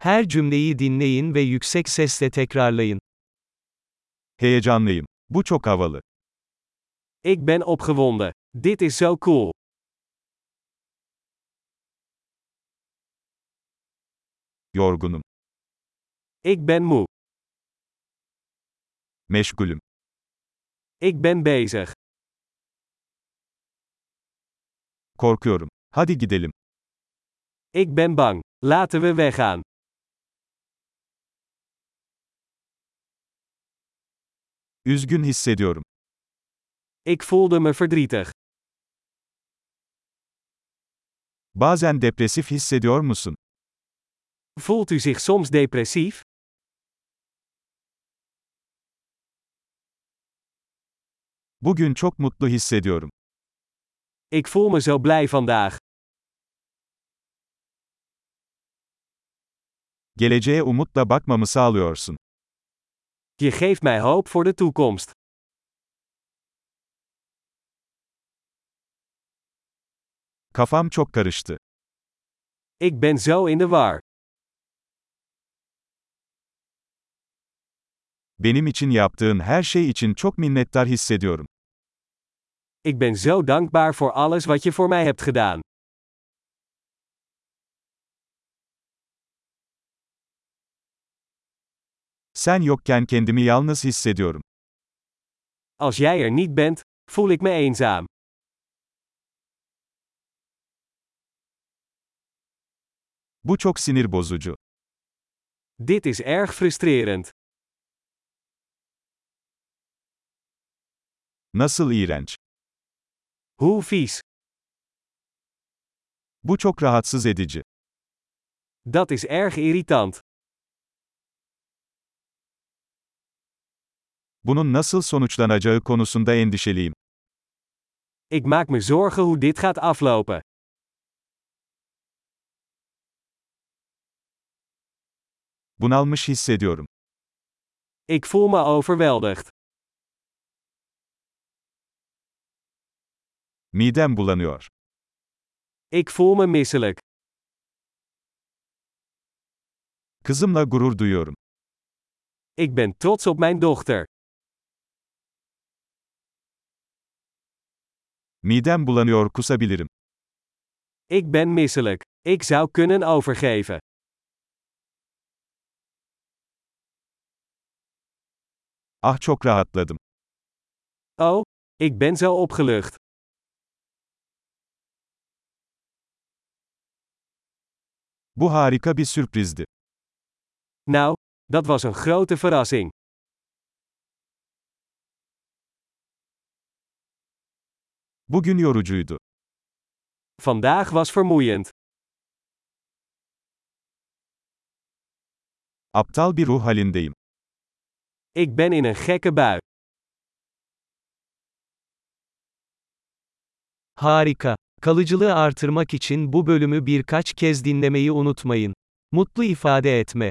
Her cümleyi dinleyin ve yüksek sesle tekrarlayın. Heyecanlıyım. Bu çok havalı. Ik ben opgewonden. Dit is zo cool. Yorgunum. Ik ben moe. Meşgulüm. Ik ben bezig. Korkuyorum. Hadi gidelim. Ik ben bang. Laten we weggaan. Üzgün hissediyorum. Ik voelde me verdrietig. Bazen depresif hissediyor musun? Voelt u zich soms depressief? Bugün çok mutlu hissediyorum. Ik voel me zo blij vandaag. Geleceğe umutla bakmamı sağlıyorsun. Je geeft mij hoop voor de toekomst. Kafam çok karıştı. Ik ben zo in de war. Benim için yaptığın her şey için çok minnettar hissediyorum. Ik ben zo dankbaar voor alles wat je voor mij hebt gedaan. Sen yokken kendimi yalnız hissediyorum. Als jij er niet bent, voel ik me eenzaam. Bu çok sinir bozucu. Dit is erg frustrerend. Nasıl iğrenç. Hoe vies. Bu çok rahatsız edici. Dat is erg irritant. Bunun nasıl sonuçlanacağı konusunda endişeliyim. Ik maak me zorgen hoe dit gaat aflopen. Bunalmış hissediyorum. Ik voel me overweldigd. Midem bulanıyor. Ik voel me misselijk. Kızımla gurur duyuyorum. Ik ben trots op mijn dochter. Midem bulanıyor kusabilirim. Ik ben misselijk. Ik zou kunnen overgeven. Ah çok rahatladım. Oh, ik ben zo opgelucht. Bu harika bir sürprizdi. Nou, dat was een grote verrassing. Bugün yorucuydu. Vandaag was vermoeiend. Aptal bir ruh halindeyim. Ik ben in een gekke bui. Harika. Kalıcılığı artırmak için bu bölümü birkaç kez dinlemeyi unutmayın. Mutlu ifade etme.